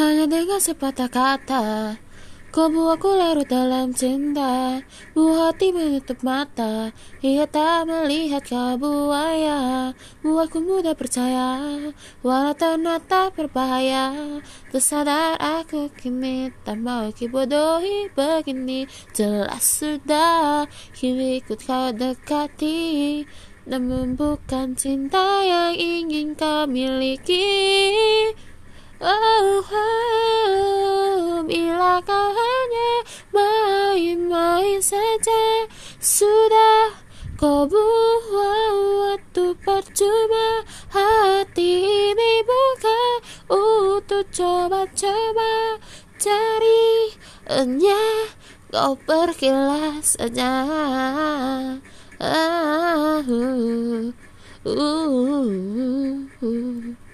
Hanya dengan sepatah kata Kau buatku larut dalam cinta. Buat hati menutup mata Ia tak melihat kau buaya Buatku mudah percaya Walau ternyata berbahaya. Tersadar aku kini Tak mau bodohi begini. Jelas sudah Kini ikut kau dekati. Namun bukan cinta yang ingin kau miliki Oh, oh bila kau hanya main-main saja. Sudah kau buang waktu percuma Hati ini bukan untuk coba-coba. Cari Hanya kau pergilah saja ah, uh, uh, uh.